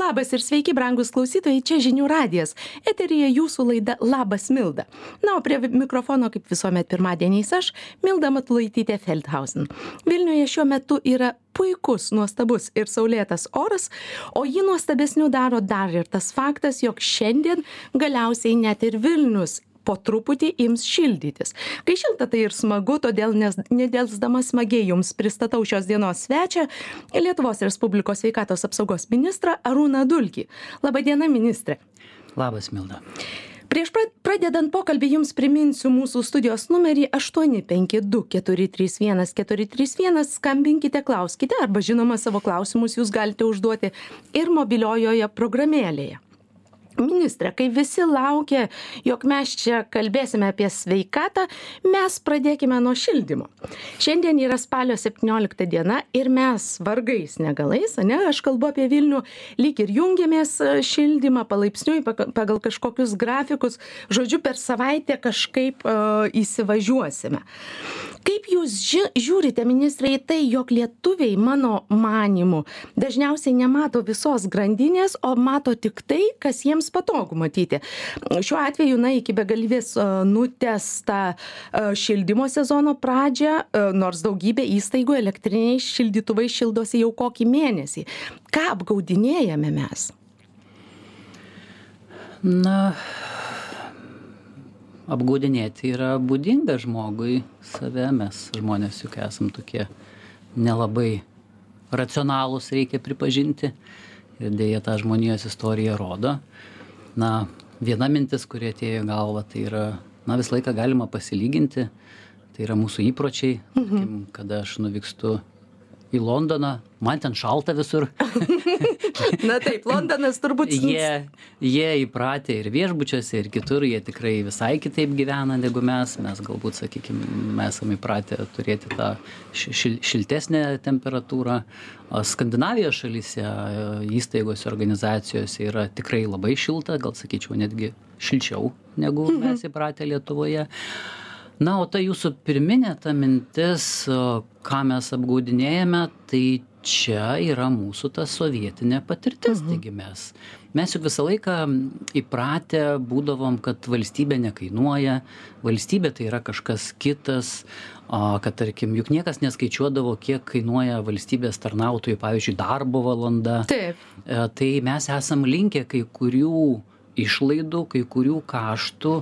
Labas ir sveiki, brangus klausytojai, čia žinių radijas. Eterija jūsų laida Labas Milda. Na, o prie mikrofono, kaip visuomet pirmadieniais aš, Milda Matulaitytė Feldhausen. Vilniuje šiuo metu yra puikus, nuostabus ir saulėtas oras, o jį nuostabesniu daro dar ir tas faktas, jog šiandien galiausiai net ir Vilnius po truputį ims šildytis. Kai šilta, tai ir smagu, todėl nedelsdama smagiai jums pristatau šios dienos svečią Lietuvos Respublikos sveikatos apsaugos ministrą Arūną Dulkį. Labadiena, ministrė. Labas, Milda. Prieš pradedant pokalbį jums priminsiu mūsų studijos numerį 852-431-431, skambinkite, klauskite arba žinoma savo klausimus jūs galite užduoti ir mobiliojoje programėlėje ministre kai visi laukia jog mes čia kalbėsime apie sveikatą mes pradėkime nuo šildymo. Šiandien yra spalio septyniolikta diena ir mes vargais negalais ane aš kalbu apie vilnių lyg ir jungiamės e, šildymą palaipsniui pagal kažkokius grafikus žodžiu per savaitę kažkaip uh, įsivažiuosime. Kaip jūs ži žiūrite ministre į tai jog lietuviai mano manymu dažniausiai nemato visos grandinės o mato tik tai kas jiems patogu matyti. Šiuo atveju na iki begalybės nutęstą šildymo sezono pradžią nors daugybė įstaigų elektriniais šildytuvais šildosi jau kokį mėnesį. Ką apgaudinėjame mes? Na apgaudinėti yra būdinga žmogui save mes žmonės juk esam tokie nelabai racionalūs reikia pripažinti. Ir deja tą žmonijos istorija rodo na viena mintis kuri atėjo į galvą tai yra na visą laiką galima pasilyginti. Tai yra mūsų įpročiai. Tarkim kada aš nuvykstu į londoną man ten šalta visur. Na taip londonas turbūt jie jie įpratę ir viešbučiuose ir kitur jie tikrai visai kitaip gyvena negu mes. Mes galbūt sakykim mes esam įpratę turėti tą šil šiltesnę temperatūrą. O skandinavijos šalyse įstaigose organizacijose yra tikrai labai šilta gal sakyčiau netgi šilčiau negu mhm. mes įpratę lietuvoje na o ta jūsų pirminė ta mintis ką mes apgaudinėjame tai čia yra mūsų ta sovietinė patirtis mhm. taigi mes mes juk visą laiką įpratę būdavom kad valstybė nekainuoja valstybė tai yra kažkas kitas o kad tarkim juk niekas neskaičiuodavo kiek kainuoja valstybės tarnautojui pavyzdžiui darbo valanda taip e, tai mes esam linkę kai kurių išlaidų kai kurių kaštų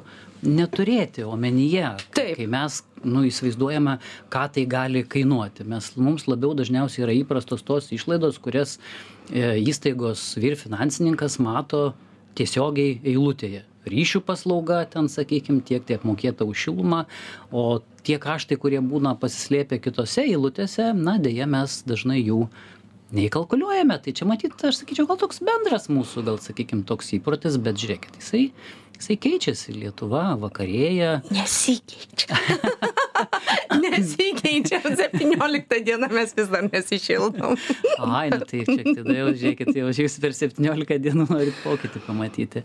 neturėti omenyje. Kai mes nu įsivaizduojame ką tai gali kainuoti. Mes mums labiau dažniausiai yra įprastos tos išlaidos kurias e, įstaigos vyr finansininkas mato tiesiogiai eilutėje. Ryšių paslauga ten sakykim tiek tai apmokėta už šilumą o tie kaštai kurie būna pasislėpę kitose eilutėse na deja mes dažnai jų neįkalkuliuojame tai čia matyt aš sakyčiau gal toks bendras mūsų gal sakykim toks įprotis bet žiūrėkit jisai jisai keičiasi. Lietuva vakarėja. Nesikeičia. Nesikeičia. Septyniolikta diena mes vis dar nesišildom. Ai nu tai čia tada jau žiūrėkit jau jūs per septyniolika dienų norit pokytį pamatyti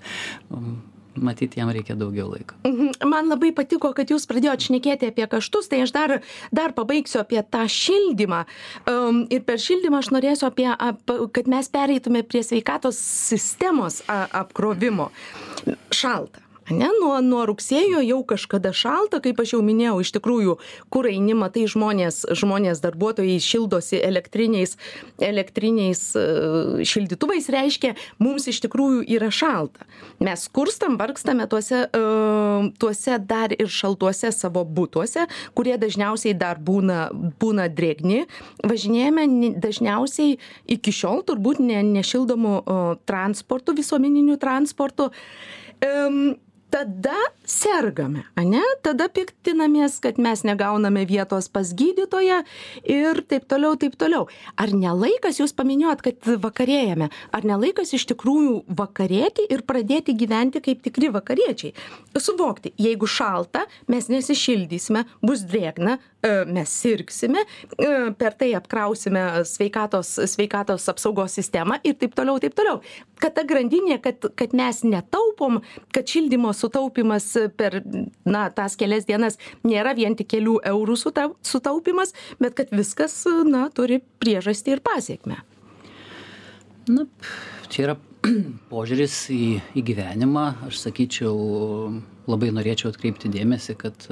matyt jam reikia daugiau laiko. Mhm. man labai patiko kad jūs pradėjot šnekėti apie kaštus tai aš dar dar pabaigsiu apie tą šildymą. Um, ir per šildymą aš norėsiu apie ap, kad mes pereitume prie sveikatos sistemos a, apkrovimo. Šalta ane nuo nuo rugsėjo jau kažkada šalta kaip aš jau minėjau iš tikrųjų kur eini matai žmonės žmonės darbuotojai šildosi elektriniais elektriniais e, šildytuvais reiškia mums iš tikrųjų yra šalta. Mes skurstam vargstame tuose e, tuose dar ir šaltuose savo butuose kurie dažniausiai dar būna būna drėgni. Važinėjame dažniausiai iki šiol turbūt ne nešildomu transportu visuomeniniu transportu em tada sergame ane? Tada piktinamės kad mes negauname vietos pas gydytoją ir taip toliau taip toliau. Ar ne laikas jūs paminėjot kad vakarėjame ar ne laikas iš tikrųjų vakarėti ir pradėti gyventi kaip tikri vakariečiai? Suvokti jeigu šalta mes nesišildysime bus drėgna e, mes sirgsime e, per tai apkrausime sveikatos sveikatos apsaugos sistemą ir taip toliau taip toliau. Kad ta grandinė kad kad mes netaupom kad šildymo sutaupymas per na tas kelias dienas nėra vien tik kelių eurų sutau sutaupymas bet kad viskas na turi priežastį ir pasekmę Na, čia yra požiūris į, į gyvenimą. Aš sakyčiau, labai norėčiau atkreipti dėmesį, kad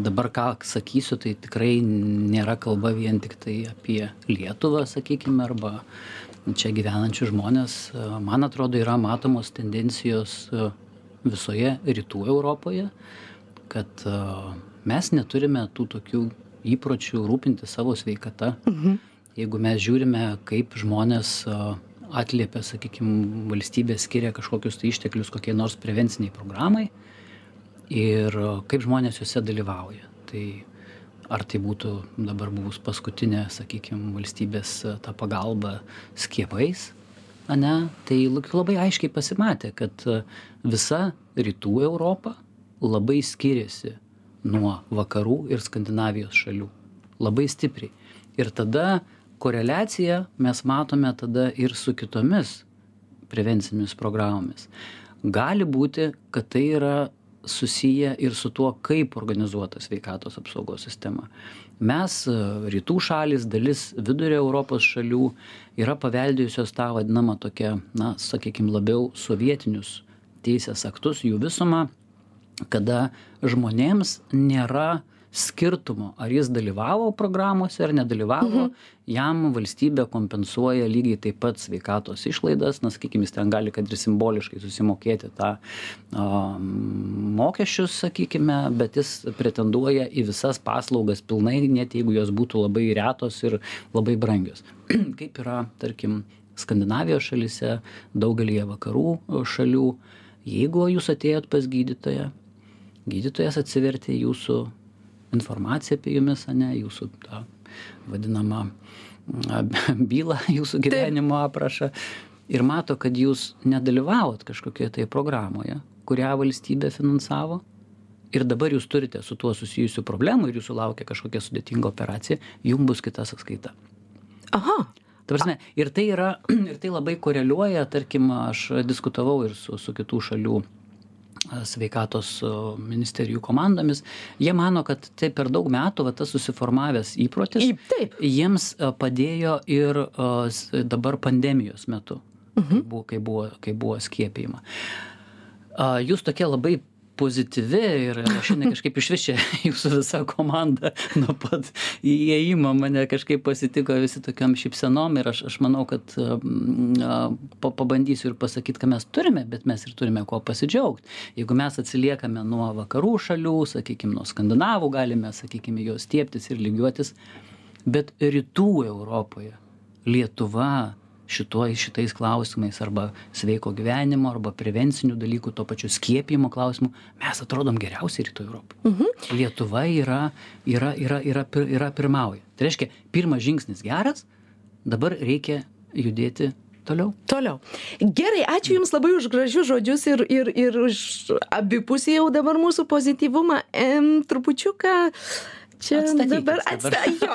dabar ką sakysiu, tai tikrai nėra kalba vien tik tai apie Lietuvą, sakykime, arba čia gyvenančius žmonės. Man atrodo, yra matomos tendencijos visoje rytų Europoje, kad mes neturime tų tokių įpročių rūpinti savo sveikata. Mhm. Jeigu mes žiūrime, kaip žmonės atliepia, sakykime, valstybė skiria kažkokius tai išteklius kokiai nors prevenciniai programai ir kaip žmonės juose dalyvauja. Tai ar tai būtų dabar buvus paskutinė, sakykime, valstybės ta pagalba skiepais, ane, tai labai aiškiai pasimatė, kad visa rytų Europa labai skiriasi nuo vakarų ir Skandinavijos šalių. Labai stipriai. Ir tada koreliaciją mes matome tada ir su kitomis prevencinėmis programomis. Gali būti, kad tai yra susiję ir su tuo, kaip organizuota sveikatos apsaugos sistema. Mes, rytų šalis, dalis vidurio Europos šalių yra paveldėjusios tą vadinamą tokią, na, sakykime, labiau sovietinius teisės aktus, jų visumą, kada žmonėms nėra skirtumo, ar jis dalyvavo programuose ar nedalyvavo, mhm. jam valstybė kompensuoja lygiai taip pat sveikatos išlaidas, na, sakykime, jis ten gali, kad ir simboliškai susimokėti tą o, mokesčius, sakykime, bet jis pretenduoja į visas paslaugas pilnai, net jeigu jos būtų labai retos ir labai brangios. kaip yra, tarkim, Skandinavijos šalise, daugelįje vakarų šalių, jeigu jūs atėjot pas gydytoją, gydytojas atsivertė jūsų informaciją apie jumis, ne, jūsų tą vadinamą bylą, jūsų gyvenimo aprašą ir mato, kad jūs nedalyvavot kažkokioje tai programoje, kurią valstybė finansavo. Ir dabar jūs turite su tuo susijusių problemų ir jūsų laukia kažkokia sudėtinga operacija, jums bus kita sąskaita. Aha. Ta prasme, ir tai, yra, ir tai labai koreliuoja, tarkim, aš diskutavau ir su, su kitų šalių sveikatos ministerijų komandomis, jie mano, kad tai per daug metų va, tas susiformavęs įprotis Taip. jiems padėjo ir dabar pandemijos metu, mhm. kai, buvo, kai, buvo, kai buvo skiepijama. Jūs tokie labai pozityvi ir šiandien kažkaip išvis čia jūsų visa komanda nuo pat įėjimo mane kažkaip pasitiko visi tokiom šypsenom ir aš, aš manau, kad pa, pabandysiu ir pasakyti, ką mes turime, bet mes ir turime kuo pasidžiaugti. Jeigu mes atsiliekame nuo vakarų šalių, sakykime, nuo skandinavų, galime, sakykime, jos stieptis ir lygiuotis, bet rytų Europoje Lietuva, šituo šitais klausimais arba sveiko gyvenimo arba prevencinių dalykų tuo pačiu skiepijimo klausimu mes atrodom geriausiai rytų europoj Mhm. lietuva yra yra yra yra yra pirmauja tai reiškia pirmas žingsnis geras dabar reikia judėti toliau Toliau. Gerai, ačiū Jums labai už gražius žodžius ir, ir, ir už abipusį jau dabar mūsų pozityvumą. Em, trupučiuką čia Atstatykit dabar dabar. atsta, jo,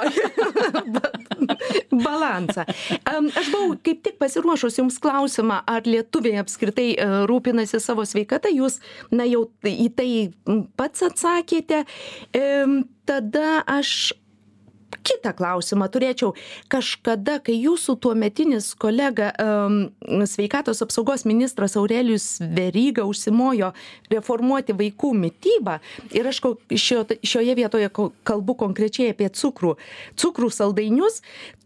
balansą. Aš buvau kaip tik pasiruošus Jums klausimą, ar lietuviai apskritai e, rūpinasi savo sveikatą. Jūs, na, jau į tai pats atsakėte. Tada aš kitą klausimą turėčiau. Kažkada kai jūsų tuometinis kolega sveikatos apsaugos ministras aurelijus veryga užsimojo reformuoti vaikų mitybą ir aš šio šioje vietoje kalbu konkrečiai apie cukrų cukrų saldainius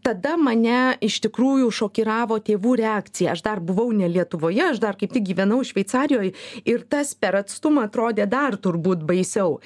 tada mane iš tikrųjų šokiravo tėvų reakcija. Aš dar buvau ne lietuvoje aš dar kaip tik gyvenau šveicarijoj ir tas per atstumą atrodė dar turbūt baisiau.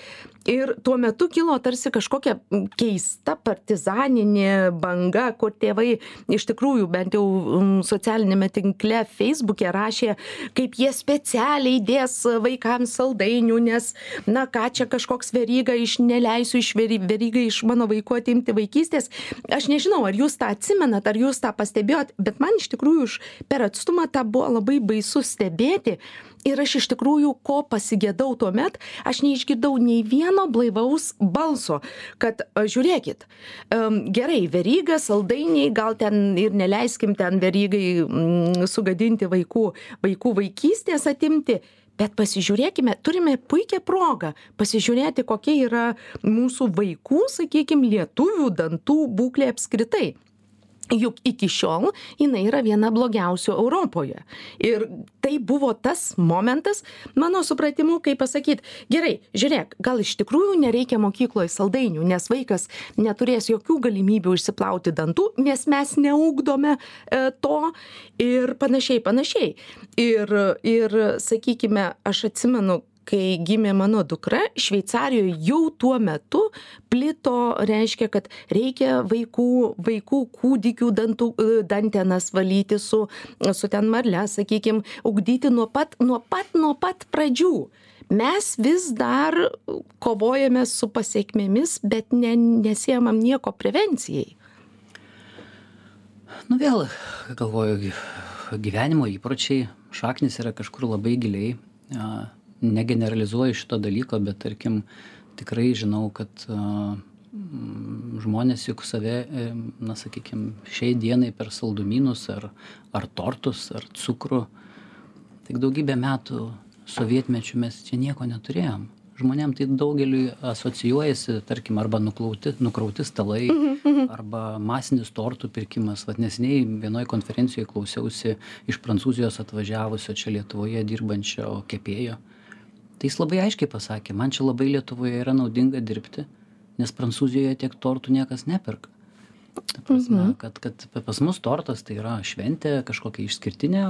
Ir tuo metu kilo tarsi kažkokia keista partizaninė banga kur tėvai iš tikrųjų bent jau mm, socialiniame tinkle feisbuke rašė kaip jie specialiai dės vaikams saldainių nes na ką čia kažkoks veryga iš neleisiu iš very verygai iš mano vaikų atimti vaikystės. Aš nežinau ar jūs tą atsimenat ar jūs tą pastebėjot bet man iš tikrųjų iš per atstumą tą buvo labai baisu stebėti. Ir aš iš tikrųjų ko pasigedau tuomet aš neišgirdau nei vieno blaivaus balso kad žiūrėkit em, gerai veryga saldainiai gal ten ir neleiskim ten verygai mm, sugadinti vaikų vaikų vaikystės atimti bet pasižiūrėkime turime puikią progą pasižiūrėti kokia yra mūsų vaikų sakykim lietuvių dantų būklė apskritai juk iki šiol jinai yra viena blogiausių europoje. Ir tai buvo tas momentas mano supratimu kaip pasakyt gerai žiūrėk gal iš tikrųjų nereikia mokykloj saldainių nes vaikas neturės jokių galimybių išsiplauti dantų nes mes neugdome e, to ir panašiai panašiai. Ir ir sakykime aš atsimenu kai gimė mano dukra šveicarijoj jau tuo metu plito reiškia kad reikia vaikų vaikų kūdikių dantų e, dantenas valyti su su ten marle sakykim ugdyti nuo pat nuo pat nuo pat pradžių. Mes vis dar kovojame su pasekmėmis bet ne nesiemam nieko prevencijai. Nu vėl galvoju gyvenimo įpročiai šaknys yra kažkur labai giliai negeneralizuoju šito dalyko bet tarkim tikrai žinau kad žmonės juk save, e, na sakykim, šiai dienai per saldumynus ar, ar tortus ar cukrų, tik daugybę metų sovietmečių mes čia nieko neturėjom. Žmonėm tai daugeliu asocijuojasi, tarkim, arba nuklauti, nukrauti stalai, arba masinis tortų pirkimas. Vat nesiniai vienoje konferencijoje klausiausi iš Prancūzijos atvažiavusio čia Lietuvoje dirbančio kepėjo. Mhm tai jis labai aiškiai pasakė man čia labai lietuvoje yra naudinga dirbti nes prancūzijoje tiek tortų niekas neperka prasme Mhm. kad kad pas mus tortas tai yra šventė kažkokia išskirtinė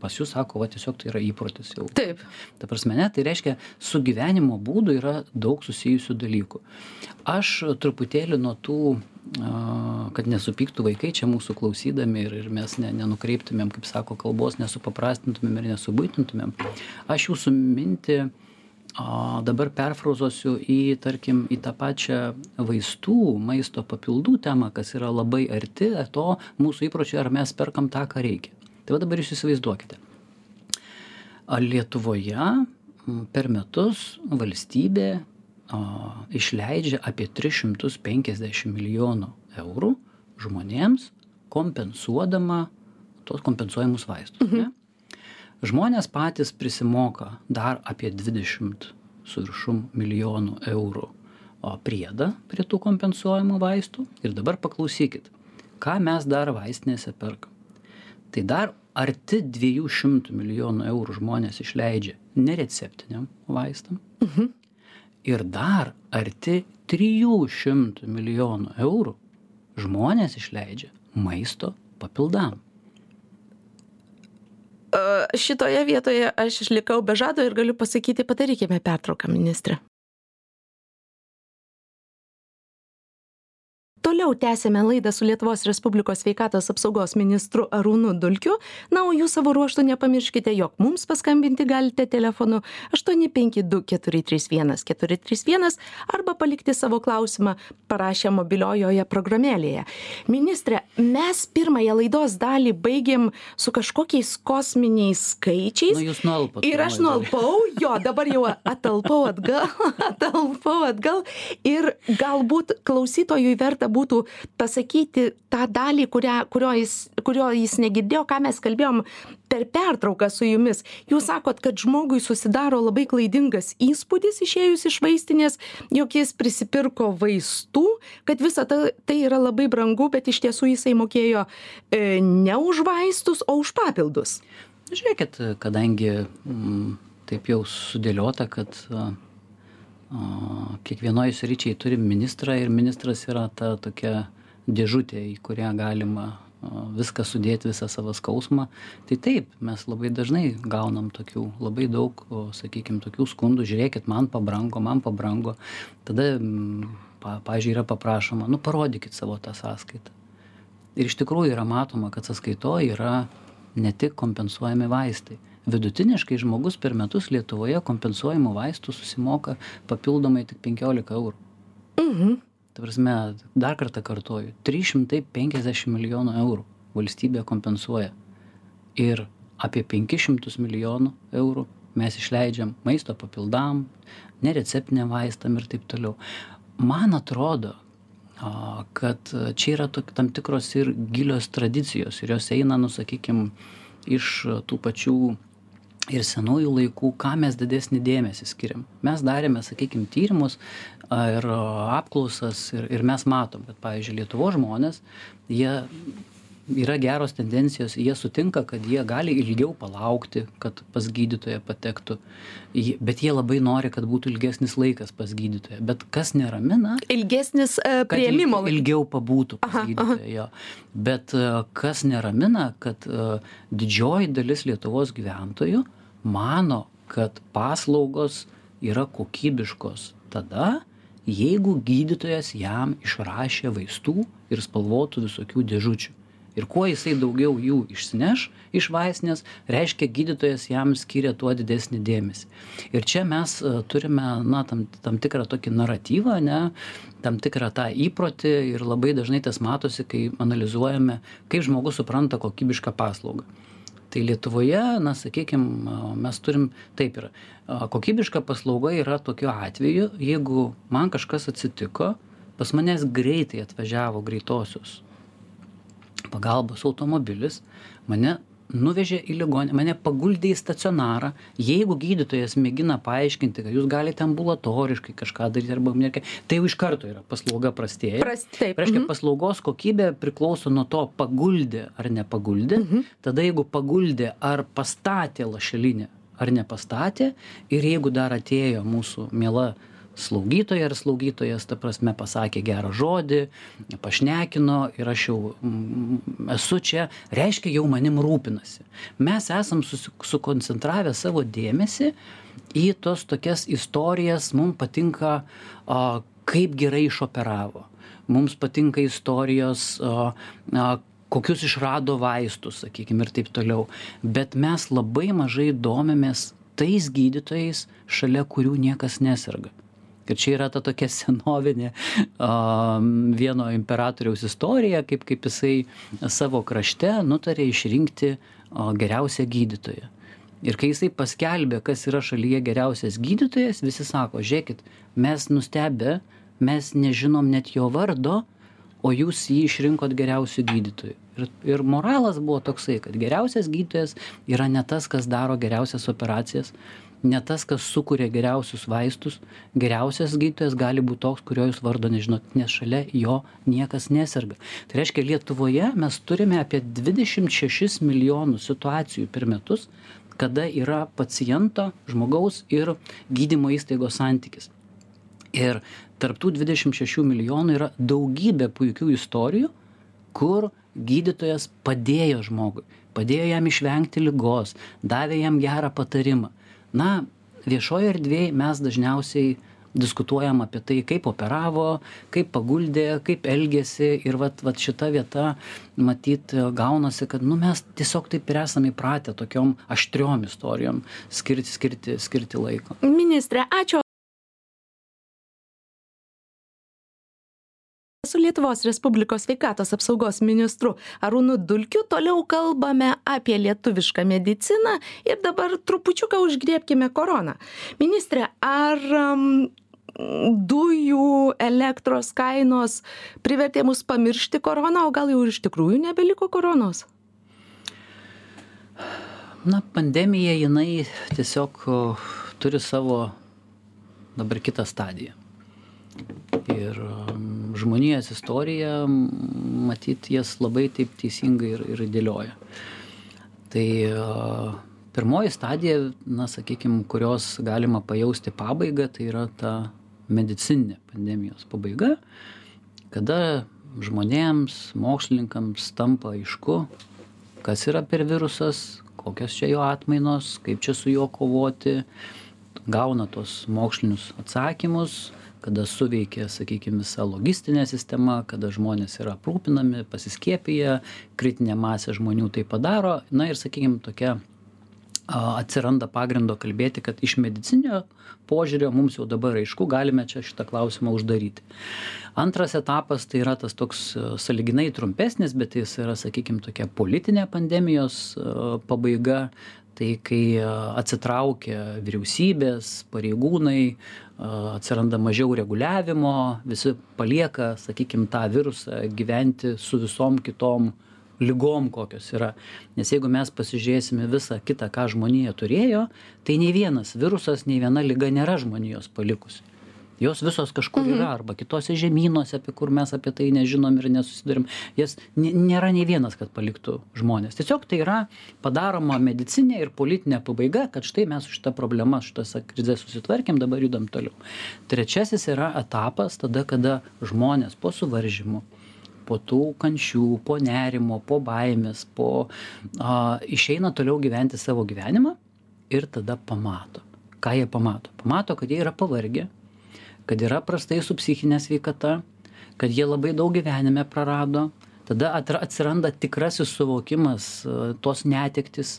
pas jus sako va tiesiog tai yra įprotis jau taip ta prasme ne tai reiškia su gyvenimo būdu yra daug susijusių dalykų aš truputėlį nuo tų kad nesupyktų vaikai čia mūsų klausydami ir, ir mes ne, nenukreiptumėm, kaip sako, kalbos, nesupaprastintumėm ir nesubuitintumėm. Aš jūsų mintį a, dabar perfrazuosiu į, tarkim, į tą pačią vaistų, maisto papildų temą, kas yra labai arti to mūsų įpročio, ar mes perkam tą, ką reikia. Tai va dabar jūs įsivaizduokite. Ar Lietuvoje per metus valstybė a, išleidžia apie 350 milijonų eurų žmonėms, kompensuodama tos kompensuojamus vaistus. Mhm. Ne? Žmonės patys prisimoka dar apie 20 su viršum milijonų eurų o, priedą prie tų kompensuojamų vaistų. Ir dabar paklausykit, ką mes dar vaistinėse perkam. Tai dar arti 200 milijonų eurų žmonės išleidžia nereceptiniam vaistam. Mhm ir dar arti trijų šimtų milijonų eurų žmonės išleidžia maisto papildam šitoje vietoje aš išlikau be žado ir galiu pasakyti padarykime pertrauką ministre toliau tęsiame laidą su lietuvos respublikos sveikatos apsaugos ministru arūnu dulkiu. Na o jūs savo ruožtu nepamirškite jog mums paskambinti galite telefonu aštuoni penki du keturi trys vienas keturi trys vienas arba palikti savo klausimą parašę mobiliojoje programėlėje. Ministre mes pirmąją laidos dalį baigėm su kažkokiais kosminiais skaičiais. Nu nualpot ir aš nualpau jo dabar jau atalpau atgal atalpau atgal. Ir galbūt klausytojui verta būtų pasakyti tą dalį kurią kurio jis kurio jis negirdėjo ką mes kalbėjom per pertrauką su jumis. Jūs sakot kad žmogui susidaro labai klaidingas įspūdis išėjus iš vaistinės jog jis prisipirko vaistų kad visa ta tai yra labai brangu bet iš tiesų jisai mokėjo e, ne už vaistus o už papildus. Žiūrėkit kadangi mm, taip jau sudėliota kad a, a, kiekvienoj sričiai turim ministrą ir ministras yra ta tokia dėžutė į kurią galima viską sudėt visą savo skausmą. Tai taip mes labai dažnai gaunam tokių labai daug sakykim tokių skundų žiūrėkit man pabrango man pabrango. Tada pa pavyzdžiui yra paprašoma nu parodykit savo tą sąskaitą. Ir iš tikrųjų yra matoma kad sąskaitoj yra ne tik kompensuojami vaistai vidutiniškai žmogus per metus lietuvoje kompensuojamų vaistų susimoka papildomai tik penkiolika eurų. Mhm. Ta prasme dar kartą šimtai penkiasdešim milijonų eurų valstybė kompensuoja. Ir apie penkis šimtus milijonų eurų mes išleidžiam maisto papildam nereceptiniam vaistam ir taip toliau. Man atrodo kad čia yra tam tikros ir gilios tradicijos ir jos eina nu sakykim iš tų pačių ir senųjų laikų, ką mes didesnį dėmesį skiriam. Mes darėme, sakykime, tyrimus ir apklausas ir, ir mes matom, kad, pavyzdžiui, Lietuvo žmonės, jie yra geros tendencijos, jie sutinka, kad jie gali ilgiau palaukti, kad pas gydytoją patektų, bet jie labai nori, kad būtų ilgesnis laikas pas gydytoją. Bet kas neramina? Ilgesnis uh, prieimimo laikas. Ilgiau pabūtų pas aha, gydytoją. Jo. Bet uh, kas neramina, kad uh, didžioji dalis Lietuvos gyventojų mano, kad paslaugos yra kokybiškos. Tada, jeigu gydytojas jam išrašė vaistų ir spalvotų visokių dėžučių. Ir kuo jisai daugiau jų išsineš iš vaistinės reiškia gydytojas jam skiria tuo didesnį dėmesį. Ir čia mes e, turime na tam tam tikrą tokį naratyvą ane tam tikrą tą įprotį ir labai dažnai tas matosi kai analizuojame kaip žmogus supranta kokybišką paslaugą tai lietuvoje na sakykim mes turim taip yra. Kokybiška paslauga yra tokiu atveju jeigu man kažkas atsitiko pas manęs greitai atvažiavo greitosios pagalbos automobilis mane nuvežė į ligoninę mane paguldė į stacionarą jeigu gydytojas mėgina paaiškinti kad jūs galite ambulatoriškai kažką daryti arba nereikia tai jau iš karto yra paslauga prastėja reiškia mhm. paslaugos kokybė priklauso nuo to paguldė ar nepaguldė mhm. tada jeigu paguldė ar pastatė lašelinę ar nepastatė ir jeigu dar atėjo mūsų miela slaugytoja ar slaugytojas ta prasme pasakė gerą žodį pašnekino ir aš jau mm, esu čia reiškia jau manim rūpinasi. Mes esam sukoncentravę savo dėmesį į tos tokias istorijas mum patinka kaip gerai išoperavo. Mums patinka istorijos kokius išrado vaistus sakykim ir taip toliau. Bet mes labai mažai domimės tais gydytojais šalia kurių niekas neserga ir čia yra ta tokia senovinė a, vieno imperatoriaus istorija, kaip, kaip jisai savo krašte nutarė išrinkti a, geriausią gydytoją. Ir kai jisai paskelbė, kas yra šalyje geriausias gydytojas, visi sako, žiūrėkit, mes nustebę, mes nežinom net jo vardo, o jūs jį išrinkot geriausių gydytojų. Ir, ir moralas buvo toksai, kad geriausias gydytojas yra ne tas, kas daro geriausias operacijas, ne tas kas sukuria geriausius vaistus. Geriausias gydytojas gali būt toks kurio jūs vardo nežinot nes šalia jo niekas neserga. Tai reiškia lietuvoje mes turime apie dvidešimt šešis milijonus situacijų per metus kada yra paciento žmogaus ir gydymo įstaigos santykis. Ir tarp tų dvidešimt šešių milijonų yra daugybė puikių istorijų kur gydytojas padėjo žmogui padėjo jam išvengti ligos davė jam gerą patarimą na viešojoj erdvėj mes dažniausiai diskutuojam apie tai kaip operavo kaip paguldė kaip elgėsi ir vat vat šita vieta matyt gaunasi kad nu mes tiesiog taip ir esam įpratę tokiom aštriom istorijom skirti skirti skirti laiko. Ministre ačiū su lietuvos respublikos sveikatos apsaugos ministru arūnu dulkiu. Toliau kalbame apie lietuvišką mediciną ir dabar trupučiuką užgriebkime koroną. Ministre ar dujų elektros kainos privertė mus pamiršti koroną o gal jau ir iš tikrųjų nebeliko koronos? Na pandemija jinai tiesiog turi savo dabar kitą stadiją. Ir žmonijos istorija matyt jas labai taip teisingai ir, ir dėlioja. Tai pirmoji stadija, na sakykime, kurios galima pajausti pabaigą, tai yra ta medicininė pandemijos pabaiga, kada žmonėms, mokslininkams tampa aišku, kas yra per virusas, kokios čia jo atmainos, kaip čia su juo kovoti, gauna tos mokslinius atsakymus, kada suveikia sakykim visa logistinė sistema kada žmonės yra aprūpinami pasiskiepiję kritinė masė žmonių tai padaro. Na ir sakykim tokia atsiranda pagrindo kalbėti kad iš medicininio požiūrio mums jau dabar aišku galime čia šitą klausimą uždaryti. Antras etapas tai yra tas toks sąlyginai trumpesnis bet jis yra sakykim tokia politinė pandemijos pabaiga tai kai atsitraukia vyriausybės pareigūnai atsiranda mažiau reguliavimo visi palieka sakykim tą virusą gyventi su visom kitom lygom kokios yra. Nes jeigu mes pasižiūrėsime visą kitą ką žmonija turėjo tai nei vienas virusas nei viena liga nėra žmonijos palikusi jos visos kažkur yra mhm. arba kituose žemynuose apie kur mes apie tai nežinom ir nesusiduriam jas nėra nei vienas kad paliktų žmones tiesiog tai yra padaroma medicininė ir politinė pabaiga kad štai mes su šita problema šita krize susitvarkėm dabar judam toliau trečiasis yra etapas tada kada žmonės po suvaržymų po tų kančių, po nerimo, po baimės, po a, išeina toliau gyventi savo gyvenimą ir tada pamato. Ką jie pamato? Pamato, kad jie yra pavargę, kad yra prastai su psichine sveikata, kad jie labai daug gyvenime prarado, tada atsiranda tikrasis suvokimas, e, tos netektis.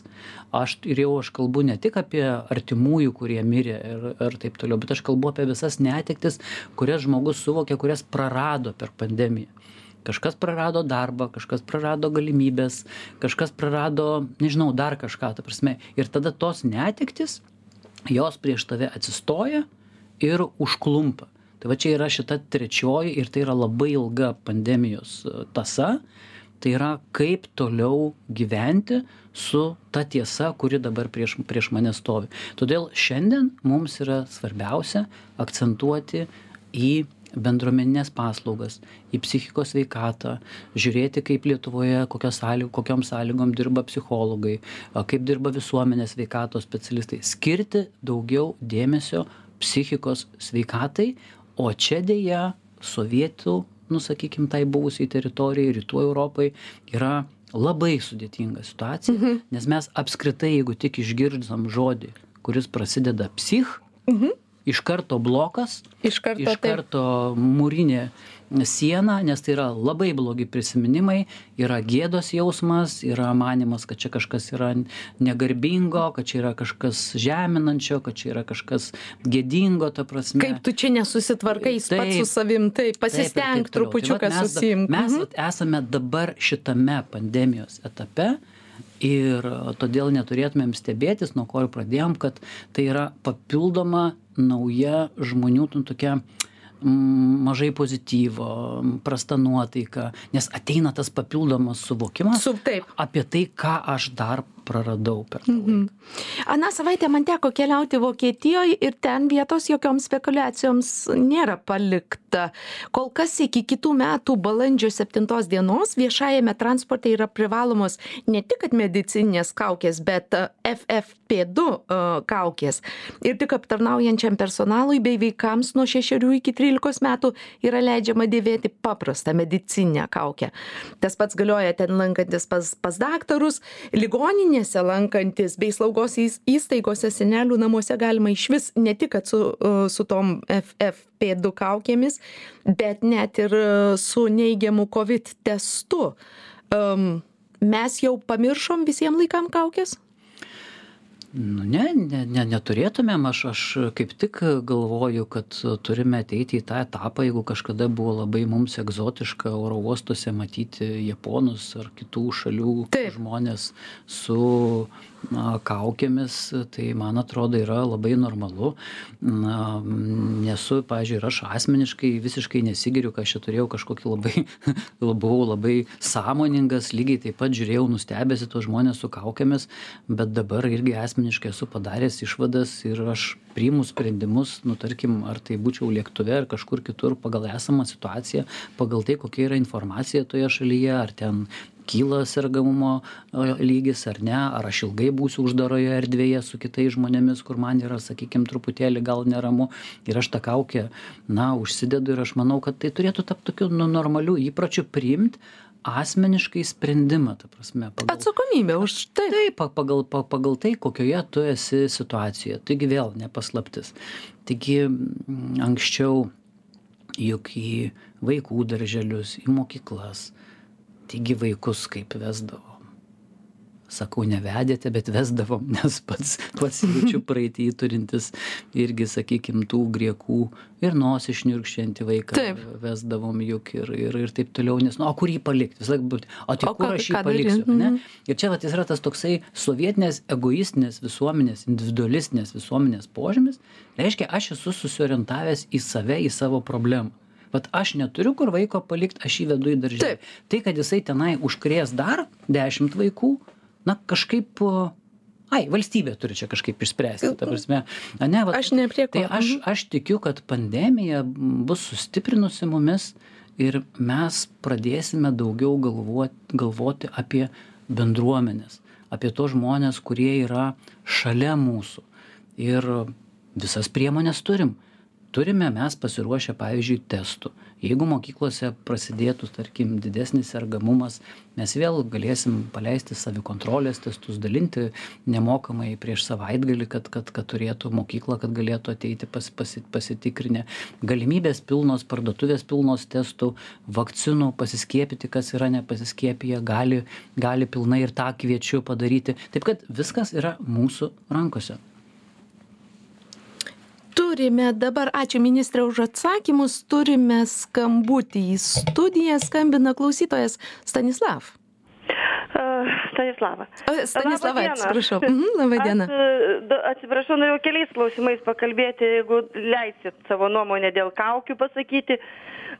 Aš ir jau aš kalbu ne tik apie artimųjų, kurie mirė ir, ir taip toliau, bet aš kalbu apie visas netektis, kurias žmogus suvokė, kurias prarado per pandemiją. Kažkas prarado darbą, kažkas prarado galimybės, kažkas prarado, nežinau, dar kažką, ta prasme. Ir tada tos netektis, jos prieš tave atsistoja ir užklumpa. Tai va čia yra šita trečioji ir tai yra labai ilga pandemijos e, tasa. Tai yra kaip toliau gyventi su ta tiesa, kuri dabar prieš, prieš mane stovi. Todėl šiandien mums yra svarbiausia akcentuoti į bendruomenines paslaugas, į psichikos sveikatą, žiūrėti, kaip Lietuvoje, sąlyg, kokiam sąlygom dirba psichologai, kaip dirba visuomenės sveikatos specialistai. Skirti daugiau dėmesio psichikos sveikatai, o čia dėja sovietų, nu sakykim, tai buvusiai teritorijai, rytų Europai yra labai sudėtinga situacija, mhm. nes mes apskritai, jeigu tik išgirdzam žodį, kuris prasideda psich, mhm. iš karto blokas, iš karto, iš karto mūrinė sieną nes tai yra labai blogi prisiminimai yra gėdos jausmas yra manymas kad čia kažkas yra negarbingo kad čia yra kažkas žeminančio kad čia yra kažkas gėdingo ta prasme. Kaip tu čia nesusitvarkai pats su savim? Taip pasistenk tai trupučiuką susiimk. mes mhm. esame dabar šitame pandemijos etape ir todėl neturėtumėm stebėtis nuo ko ir pradėjom kad tai yra papildoma nauja žmonių nu tokia mažai pozityvo, prasta nuotaika, nes ateina tas papildomas suvokimas Su, taip. apie tai, ką aš dar praradau per tą mhm. laiką. Aną savaitę man teko keliauti Vokietijoje ir ten vietos jokioms spekulacijoms nėra palikta. Kol kas iki kitų metų balandžio 7 dienos viešajame transporte yra privalomos ne tik medicinės kaukės, bet FFP2 e, kaukės. Ir tik aptarnaujančiam personalui bei vaikams nuo 6 iki 13 metų yra leidžiama dėvėti paprastą medicinę kaukę. Tas pats galioja ten lankantis pas, pas daktarus, ligoninė ligoninėse lankantis bei slaugos įstaigose senelių namuose galima išvis ne tik kad su, e, su tom FFP2 kaukėmis, bet net ir e, su neigiamu COVID testu. Um, mes jau pamiršom visiems laikam kaukės? Nu ne ne ne neturėtumėm. Aš aš kaip tik galvoju kad turime ateiti į tą etapą jeigu kažkada buvo labai mums egzotiška oro uostuose matyti japonus ar kitų šalių žmones su na kaukėmis tai man atrodo yra labai normalu. Na nesu pavyzdžiui ir aš asmeniškai visiškai nesigiriu kad aš čia turėjau kažkokį labai buvau labai sąmoningas lygiai taip pat žiūrėjau nustebęs į tuos žmones su kaukėmis bet dabar irgi asmeniškai esu padaręs išvadas ir aš priimu sprendimus nu tarkim ar tai būčiau lėktuve ar kažkur kitur pagal esamą situaciją pagal tai kokia yra informacija toje šalyje ar ten kyla sergamumo lygis ar ne ar aš ilgai būsiu uždaroje erdvėje su kitais žmonėmis kur man yra sakykim truputėlį gal neramu ir aš tą kaukę na užsidedu ir aš manau kad tai turėtų tapt tokiu nu normaliu įpročiu priimt asmeniškai sprendimą ta prasme pagal atsakomybę už tai. Taip pagal pa pagal tai kokioje tu esi situacijoje. Taigi vėl ne paslaptis. Taigi anksčiau juk į vaikų darželius į mokyklas taigi vaikus kaip vesdavom sakau nevedėte bet vesdavom nes pats pats jaučiu praeity turintis irgi sakykim tų griekų ir nosį šniurkščiantį vaiką vesdavom juk ir ir ir taip toliau nes nu o kur jį palikt? Visąlaik būt o tai kur aš jį paliksiu ane mhm. ir čia vat yra tas toksai sovietinės egoistinės visuomenės individualistinės visuomenės požymis. Reiškia aš esu susiorientavęs į save į savo problemą. Vat aš neturiu kur vaiko palikt aš jį vedu į darželį. Tai kad jisai tenai užkrės dar dešimt vaikų na kažkaip ai valstybė turi čia kažkaip išspręsti ta prasme ane vat aš ne prie ko. tai aš mhm. aš tikiu kad pandemija bus sustiprinusi mumis ir mes pradėsime daugiau galvot galvoti apie bendruomenes apie tuos žmones kurie yra šalia mūsų. Ir visas priemones turim. Turime mes pasiruošę pavyzdžiui testų jeigu mokyklose prasidėtų tarkim didesnis sergamumas mes vėl galėsim paleisti savikontrolės testus dalinti nemokamai prieš savaitgalį kad kad kad turėtų mokykla kad galėtų ateiti pas pasi pasitikrinę. Galimybės pilnos parduotuvės pilnos testų vakcinų pasiskiepyti kas yra nepasiskiepiję gali gali pilnai ir tą kviečiu padaryti. Taip kad viskas yra mūsų rankose turime dabar ačiū ministre už atsakymus turime skambutį į studiją skambina klausytojas stanislav Stanislava. Stanislava, atsiprašau. Mhm, Labą dieną. Aš, atsiprašau, norėjau keliais klausimais pakalbėti, jeigu leisit savo nuomonę dėl kaukių pasakyti.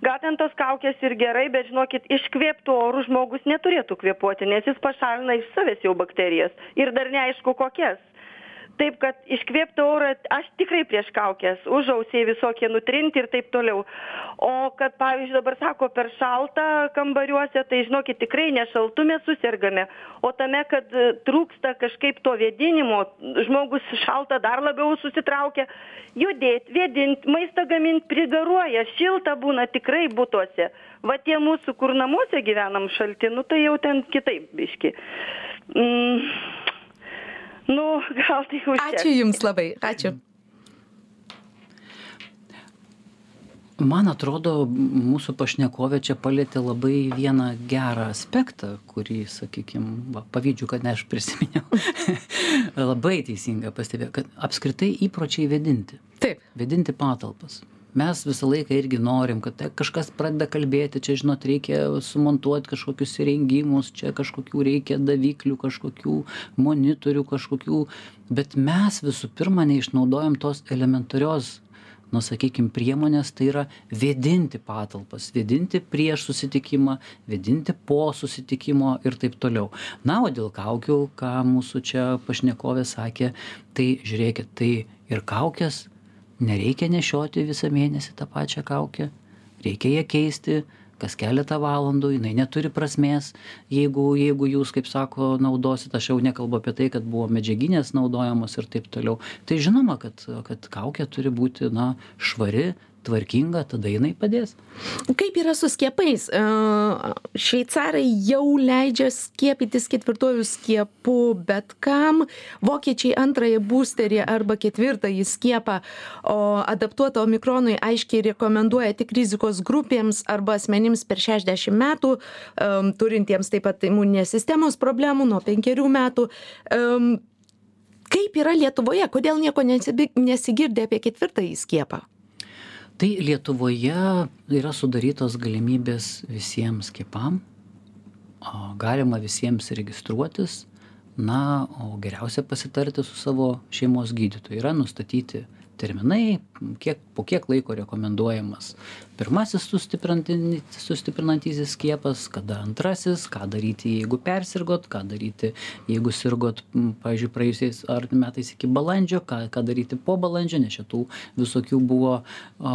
Gal ten tos kaukės ir gerai, bet žinokit, iškvėptų orų žmogus neturėtų kvėpuoti, nes jis pašalina iš savęs jau bakterijas. Ir dar neaišku kokias taip kad iškvėpti orą aš tikrai prieš kaukes užausiai visokie nutrinti ir taip toliau. O kad pavyzdžiui dabar sako per šalta kambariuose tai žinokit tikrai ne šaltu mes susergame o tame kad e, trūksta kažkaip to vėdinimo žmogus šalta dar labiau susitraukia judėt vėdint maistą gamint prigaruoja šilta būna tikrai butuose. Va tie mūsų kur namuose gyvenam šalti nu tai jau ten kitaip biškį mm Nu, gal tai užteks. Ačiū Jums labai, ačiū. Man atrodo, mūsų pašnekovė čia palėtė labai vieną gerą aspektą, kurį, sakykime, pavydžiu, kad ne aš prisiminiau. labai teisinga pastebėjo, kad apskritai įpročiai vedinti. Taip. Vedinti patalpas mes visą laiką irgi norim kad kažkas pradeda kalbėti čia žinot reikia sumontuot kažkokius įrengimus čia kažkokių reikia daviklių kažkokių monitorių kažkokių bet mes visų pirma neišnaudojam tos elementarios nu sakykim priemonės tai yra vėdinti patalpas vėdinti prieš susitikimą vėdinti po susitikimo ir taip toliau. Na o dėl kaukių ką mūsų čia pašnekovė sakė tai žiūrėkit tai ir kaukės nereikia nešioti visą mėnesį tą pačią kaukę. Reikia ją keisti kas keletą valandų jinai neturi prasmės. Jeigu jeigu jūs kaip sako naudosit aš jau nekalbu apie tai kad buvo medžiaginės naudojamos ir taip toliau. Tai žinoma kad kad kaukė turi būti na švari tvarkinga tada jinai padės. Kaip yra su skiepais? E, šveicarai jau leidžia skiepytis ketvirtuoju skiepu bet kam? Vokiečiai antrąjį busterį arba ketvirtąjį skiepą o adaptuotą omikronui aiškiai rekomenduoja tik rizikos grupėms arba asmenims per šešiasdešim metų e, turintiems taip pat imuninės sistemos problemų nuo penkerių metų. E, kaip yra lietuvoje? Kodėl nieko nesigirdi apie ketvirtąjį skiepą tai lietuvoje yra sudarytos galimybės visiems skiepam galima visiems registruotis na o geriausia pasitarti su savo šeimos gydytoju. Yra nustatyti terminai kiek po kiek laiko rekomenduojamas pirmasis sustiprinti sustiprinantysis skiepas kada antrasis ką daryti jeigu persirgot ką daryti jeigu sirgot pavyzdžiui praėjusiais ar metais iki balandžio ką ką daryti po balandžio nes čia tų visokių buvo a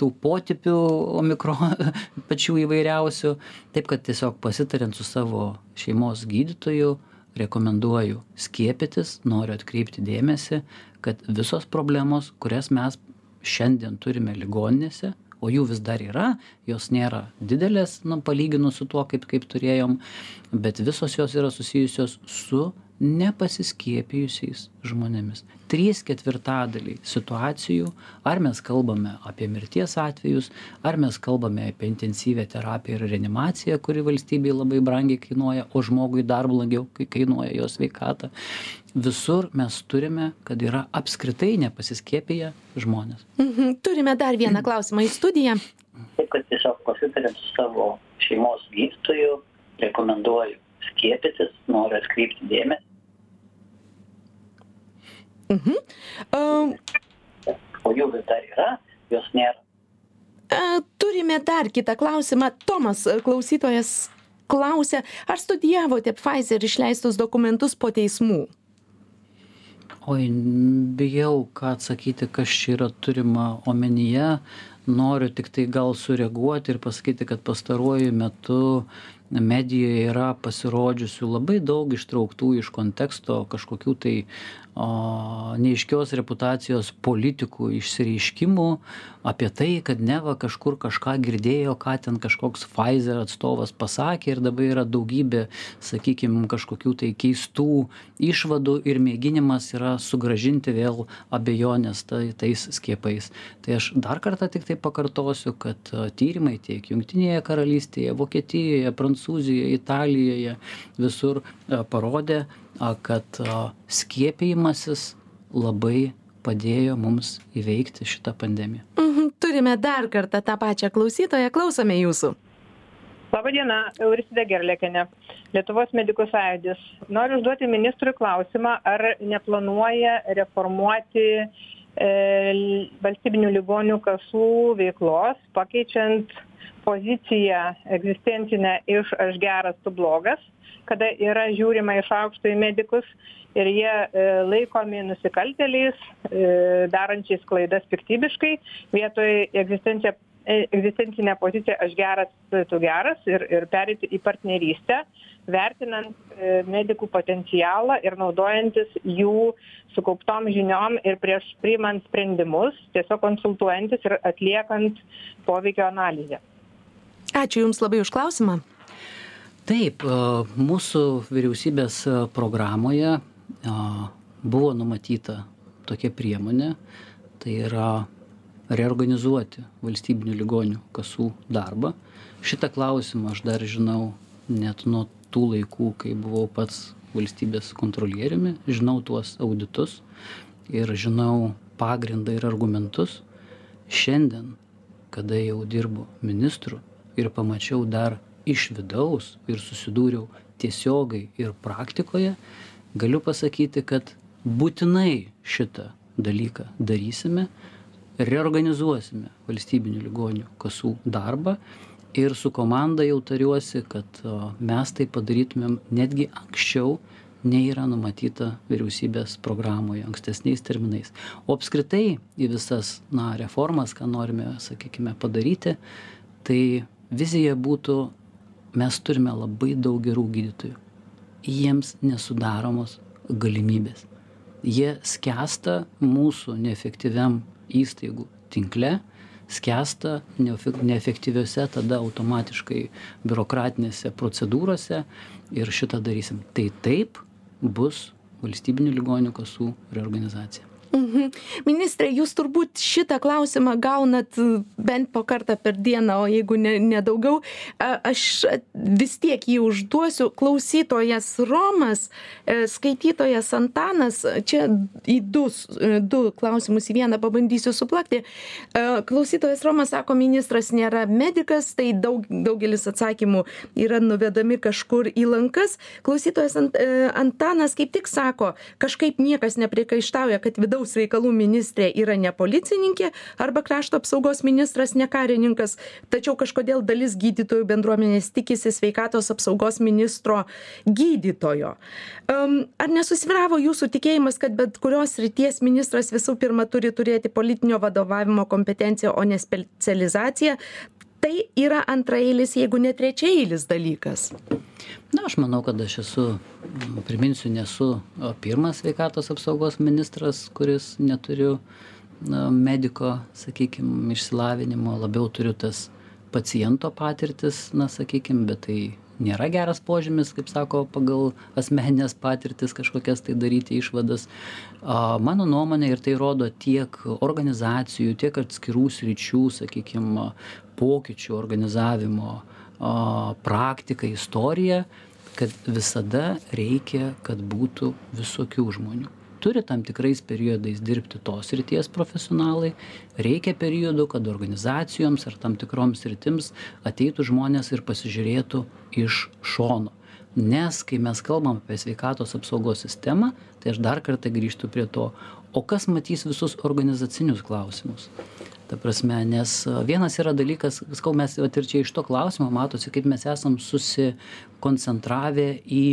tų potipių omikro pačių įvairiausių. Taip kad tiesiog pasitariant su savo šeimos gydytoju rekomenduoju skiepytis noriu atkreipti dėmesį kad visos problemos kurias mes šiandien turime ligoninėse o jų vis dar yra jos nėra didelės nu palyginus su tuo kaip kaip turėjom bet visos jos yra susijusios su nepasiskiepijusiais žmonėmis. Trys ketvirtadaliai situacijų ar mes kalbame apie mirties atvejus ar mes kalbame apie intensyvią terapiją ir reanimaciją kuri valstybei labai brangiai kainuoja o žmogui dar blogiau kai kainuoja jo sveikatą visur mes turime kad yra apskritai nepasiskiepiję žmonės. Mhm. turime dar vieną klausimą į studiją. Taip kad tiesiog pasitariant su savo šeimos gydytoju rekomenduoju skiepytis noriu atkreipti dėmesį. Mhm. Um, o jų vis dar yra jos nėra. e, turime dar kitą klausimą. Tomas klausytojas klausia ar studijavote pfizer išleistus dokumentus po teismų oi bijau ką atsakyti kas čia yra turima omenyje. Noriu tiktai gal sureaguoti ir pasakyti kad pastaruoju metu medijoje yra pasirodžiusių labai daug ištrauktų iš konteksto kažkokių tai o neaiškios reputacijos politikų išsireiškimų apie tai kad neva kažkur kažką girdėjo ką ten kažkoks pfizer atstovas pasakė ir dabar yra daugybė sakykim kažkokių tai keistų išvadų ir mėginimas yra sugrąžinti vėl abejones tai tais skiepais. Tai aš dar kartą tiktai pakartosiu kad tyrimai tiek jungtinėje karalystėje vokietijoje prancūzijoje italijoje visur parodė kad skiepijimasis labai padėjo mums įveikti šitą pandemiją. Mhm, turime dar kartą tą pačią klausytoją, klausome jūsų. Labadiena, Euristida Gerlėkenė, Lietuvos medikų sąjūdis. Noriu užduoti ministrui klausimą, ar neplanuoja reformuoti e, valstybinių ligonių kasų veiklos, pakeičiant poziciją egzistencinę iš aš geras, tu blogas kada yra žiūrima iš aukšto į medikus ir jie e, laikomi nusikaltėliais, e, darančiais klaidas piktybiškai, vietoj egzistencija e, egzistencinę poziciją aš geras, tu geras ir, ir perėti į partnerystę, vertinant medikų potencialą ir naudojantis jų sukauptom žiniom ir prieš priimant sprendimus, tiesiog konsultuojantis ir atliekant poveikio analizę. Ačiū Jums labai už klausimą taip mūsų vyriausybės programoje buvo numatyta tokia priemonė tai yra reorganizuoti valstybinių ligonių kasų darbą. Šitą klausimą aš dar žinau net nuo tų laikų kai buvau pats valstybės kontrolieriumi žinau tuos auditus ir žinau pagrindą ir argumentus. Šiandien kada jau dirbu ministru ir pamačiau dar iš vidaus ir susidūriau tiesiogiai ir praktikoje, galiu pasakyti, kad būtinai šitą dalyką darysime, reorganizuosime valstybinių ligonių kasų darbą ir su komanda jau tariuosi, kad mes tai padarytumėm netgi anksčiau, nei yra numatyta vyriausybės programoje ankstesniais terminais. O apskritai į visas na, reformas, ką norime, sakykime, padaryti, tai vizija būtų mes turime labai daug gerų gydytojų. Jiems nesudaromos galimybės. Jie skęsta mūsų neefektyviam įstaigų tinkle, skęsta neefektyviuose tada automatiškai biurokratinėse procedūrose ir šitą darysim. Tai taip bus valstybinių ligonių kasų reorganizacija. Mhm. Ministrė, jūs turbūt šitą klausimą gaunat e, bent po kartą per dieną, o jeigu ne, ne daugiau. Aš vis tiek jį užduosiu. Klausytojas Romas, e, skaitytojas Antanas, čia į du, e, du klausimus į vieną pabandysiu suplakti. Klausytojas Romas sako, ministras nėra medikas, tai daug, daugelis atsakymų yra nuvedami kažkur į lankas. Klausytojas Antanas kaip tik sako, kažkaip niekas nepriekaištauja, kad vidaus vidaus reikalų ministrė yra ne policininkė arba krašto apsaugos ministras ne karininkas tačiau kažkodėl dalis gydytojų bendruomenės tikisi sveikatos apsaugos ministro gydytojo. Am ar nesusvyravo jūsų tikėjimas kad bet kurios srities ministras visų pirma turi turėti politinio vadovavimo kompetenciją o ne specializaciją tai yra antraeilis jeigu ne trečiaeilis dalykas. Na aš manau kad aš esu priminsiu nesu pirmas sveikatos apsaugos ministras kuris neturiu na mediko sakykim išsilavinimo labiau turiu tas paciento patirtis na sakykim bet tai nėra geras požymis kaip sako pagal asmenines patirtis kažkokias tai daryti išvadas. Mano nuomone ir tai rodo tiek organizacijų tiek atskirų sričių sakykim pokyčių organizavimo a praktika istorija kad visada reikia kad būtų visokių žmonių. Turi tam tikrais periodais dirbti tos srities profesionalai reikia periodų kad organizacijoms ar tam tikroms sritims ateitų žmonės ir pasižiūrėtų iš šono. Nes kai mes kalbam apie sveikatos apsaugos sistemą tai aš dar kartą grįžtu prie to o kas matys visus organizacinius klausimus ta prasme nes vienas yra dalykas sakau mes vat ir čia iš to klausimo matosi kaip mes esam susikoncentravę į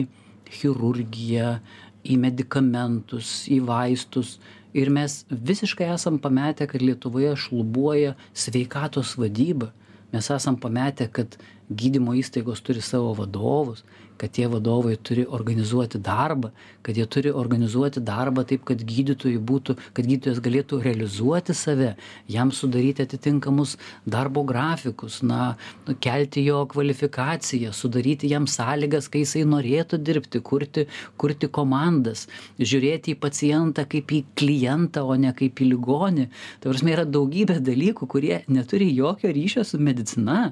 chirurgiją į medikamentus į vaistus. Ir mes visiškai esam pametę kad lietuvoje šlubuoja sveikatos vadyba. Mes esam pametę kad gydymo įstaigos turi savo vadovus kad tie vadovai turi organizuoti darbą kad jie turi organizuoti darbą taip kad gydytojui būtų kad gydytojas galėtų realizuoti save jam sudaryti atitinkamus darbo grafikus na kelti jo kvalifikaciją sudaryti jam sąlygas kai jisai norėtų dirbti kurti kurti komandas žiūrėti į pacientą kaip į klientą o ne kaip į ligonį. Ta prasme yra daugybė dalykų kurie neturi jokio ryšio su medicina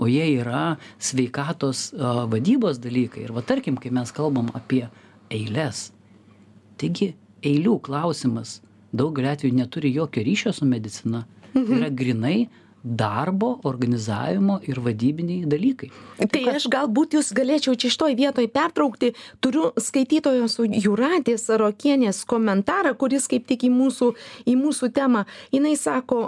o jie yra sveikatos vadybos dalykai. Ir va tarkim kai mes kalbam apie eiles taigi eilių klausimas daugeliu atvejų neturi jokio ryšio su medicina. Tai yra grynai darbo organizavimo ir vadybiniai dalykai. Tai aš galbūt jūs galėčiau čia šitoj vietoj pertraukti. Turiu skaitytojos Juratės Arokienės komentarą, kuris kaip tik į mūsų, į mūsų temą. Jis sako,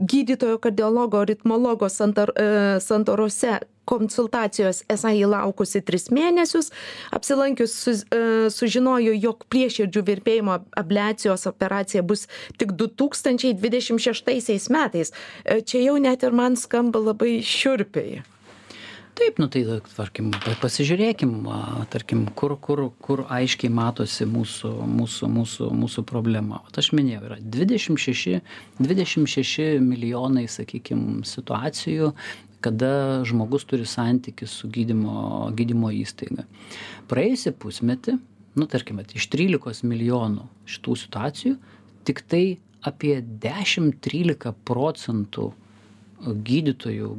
gydytojo kardiologo ritmologo santar, e, santorose konsultacijos esą ji laukusi tris mėnesius. Apsilankius su e, sužinojo jog prieširdžių virpėjimo abliacijos operacija bus tik du tūkstančiai dvidešim šeštaisiais metais. E, čia jau net ir man skamba labai šiurpiai. Taip, nu tai, tarkim, pasižiūrėkim, tarkim, kur, kur, kur aiškiai matosi mūsų, mūsų, mūsų, mūsų problema. O aš minėjau, yra 26, 26 milijonai, sakykime, situacijų, kada žmogus turi santykį su gydymo, gydymo įstaiga. Praėjusį pusmetį, nu tarkime, iš 13 milijonų šitų situacijų, tik tai apie 10-13 procentų gydytojų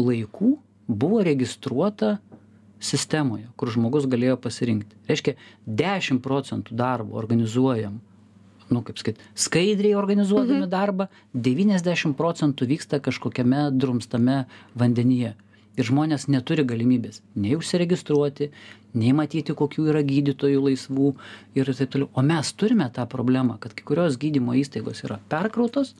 laikų buvo registruota sistemoje, kur žmogus galėjo pasirinkti. Reiškia, 10 procentų darbo organizuojam nu kaip sakyt skaidriai organizuodami mhm. darbą devyniasdešim procentų vyksta kažkokiame drumstame vandenyje ir žmonės neturi galimybės nei užsiregistruoti nei matyti kokių yra gydytojų laisvų ir taip toliau o mes turime tą problemą kad kai kurios gydymo įstaigos yra perkrautos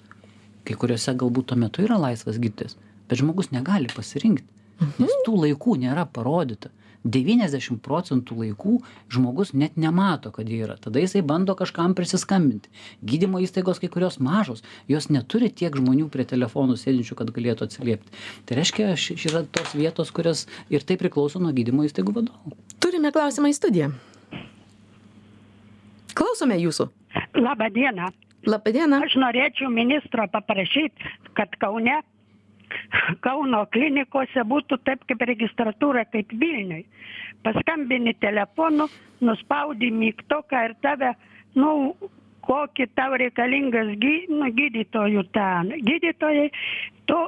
kai kuriose galbūt tuo metu yra laisvas gydytojas bet žmogus negali pasirinkt nes mhm. tų laikų nėra parodyta devyniasdešim procentų laikų žmogus net nemato kad jie yra. Tada jisai bando kažkam prisiskambinti. Gydymo įstaigos kai kurios mažos jos neturi tiek žmonių prie telefonų sėdinčių kad galėtų atsiliepti. Tai reiškia ši yra tos vietos kurios ir tai priklauso nuo gydymo įstaigų vadovų. Turime klausimą į studiją. Klausome jūsų. Laba diena laba diena aš norėčiau ministro paprašyt kad kaune Kauno klinikose būtų taip kaip registratūra, kaip Vilniui. Paskambini telefonu, nuspaudi mygtuką ir tave, nu, kokį tau reikalingas gy, nu, gydytojų ten. Gydytojai, tu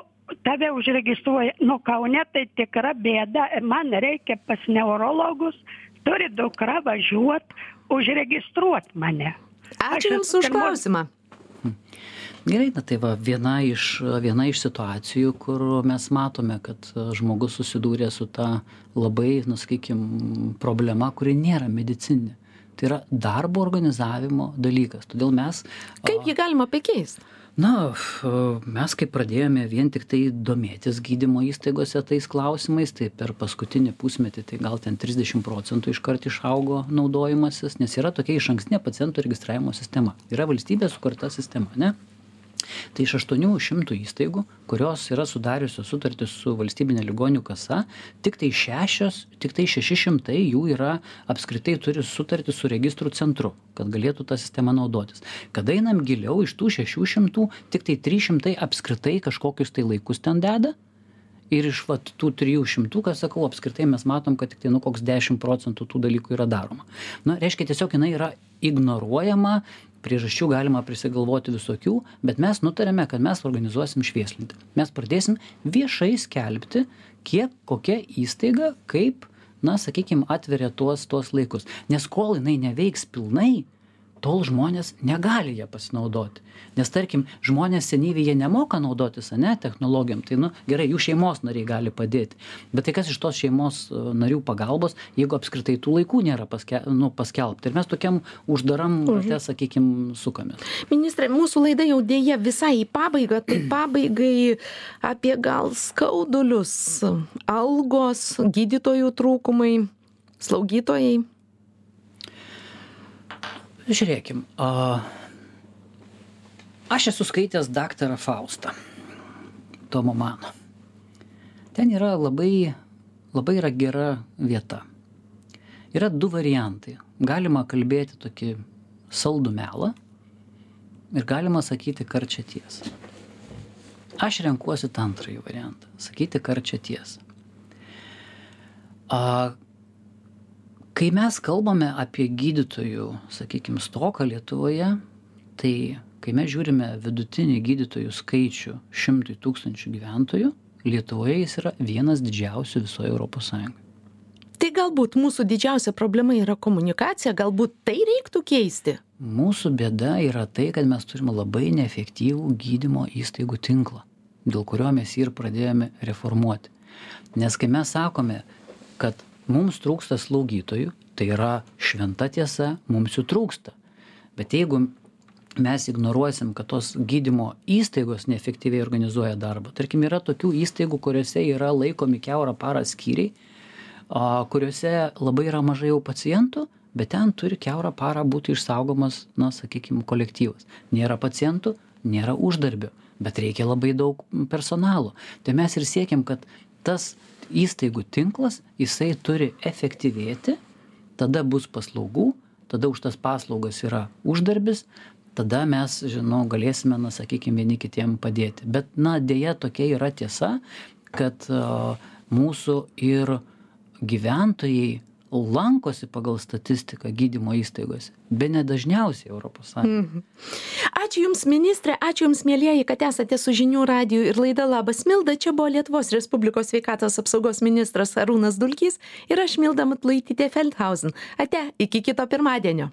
tave užregistruoja. Nu, Kaune tai tikra bėda, man reikia pas neurologus, turi dukra važiuoti, užregistruoti mane. Ačiū Jums už klausimą. Gerai na tai va viena iš viena iš situacijų kur mes matome kad žmogus susidūrė su ta labai nu sakykim problema kuri nėra medicininė. Tai yra darbo organizavimo dalykas. Todėl mes kaip jį galima pakeist? Na mes kai pradėjome vien tiktai domėtis gydymo įstaigose tais klausimais tai per paskutinį pusmetį tai gal ten trisdešim procentų iškart išaugo naudojimasis nes yra tokia išankstinė pacientų registravimo sistema. Yra valstybės sukurta sistema ane tai iš aštuonių šimtų įstaigų kurios yra sudariusios sutartis su valstybine ligonių kasa tiktai šešios tiktai šeši šimtai jų yra apskritai turi sutartį su registrų centru kad galėtų ta sistema naudotis. Kada einam giliau iš tų šešių šimtų tiktai trys šimtai apskritai kažkokius tai laikus ten deda. Ir iš vat tų trijų šimtų ką sakau apskritai mes matom kad tiktai nu koks dešim procentų tų dalykų yra daroma. Na reiškia tiesiog jinai yra ignoruojama priežasčių galima prisigalvoti visokių bet mes nutarėme kad mes organizuosim švieslentę. Mes pradėsim viešai skelbti kiek kokia įstaiga kaip na sakykim atveria tuos tuos laikus. Nes kol jinai neveiks pilnai tol žmonės negali ja pasinaudoti. Nes tarkim žmonės senyvi jie nemoka naudotis ane technologijom tai nu gerai jų šeimos nariai gali padėti. Bet tai kas iš tos šeimos e, narių pagalbos jeigu apskritai tų laikų nėra paske nu paskelbta? Ir mes tokiam uždaram rate sakykim sukamės. Ministre mūsų laida jau deja visai į pabaigą tai pabaigai apie gal skaudulius algos gydytojų trūkumai slaugytojai žiūrėkim a aš esu skaitęs daktarą faustą tomo mano. Ten yra labai labai yra gera vieta. Yra du variantai. Galima kalbėti tokį saldų melą ir galima sakyti karčią tiesą. Aš renkuosi tą antrąjį variantą sakyti karčią tiesą kai mes kalbame apie gydytojų sakykim stoką lietuvoje tai kai mes žiūrime vidutinį gydytojų skaičių šimtui tūkstančių gyventojų lietuvoje jis yra vienas didžiausių visoj europos sąjungoj tai galbūt mūsų didžiausia problema yra komunikacija galbūt tai reiktų keisti? Mūsų bėda yra tai kad mes turime labai neefektyvų gydymo įstaigų tinklą dėl kurio mes jį ir pradėjome reformuoti. Nes kai mes sakome kad mums trūksta slaugytojų tai yra šventa tiesa mums jų trūksta. Bet jeigu mes ignoruosim kad tos gydymo įstaigos neefektyviai organizuoja darbą tarkim yra tokių įstaigų kuriose yra laikomi kiaurą parą skyriai kuriuose labai yra mažai jau pacientų bet ten turi kiaurą parą būti išsaugomas na sakykim kolektyvas. Nėra pacientų nėra uždarbio bet reikia labai daug personalo. Tai mes ir siekiam kad tas įstaigų tinklas jisai turi efektyvėti tada bus paslaugų tada už tas paslaugas yra uždarbis tada mes žinau galėsime na sakykim vieni kitiem padėti. Bet na deja tokia yra tiesa kad mūsų ir gyventojai lankosi pagal statistiką gydymo įstaigose bene dažniausiai europos sąjungoj mhm. ačiū jums ministre ačiū jums mielieji kad esate su žinių radiju ir laida labas milda. Čia buvo lietuvos respublikos sveikatos apsaugos ministras arūnas dulkys ir aš milda matulaitytė feldhausen. Ate iki kito pirmadienio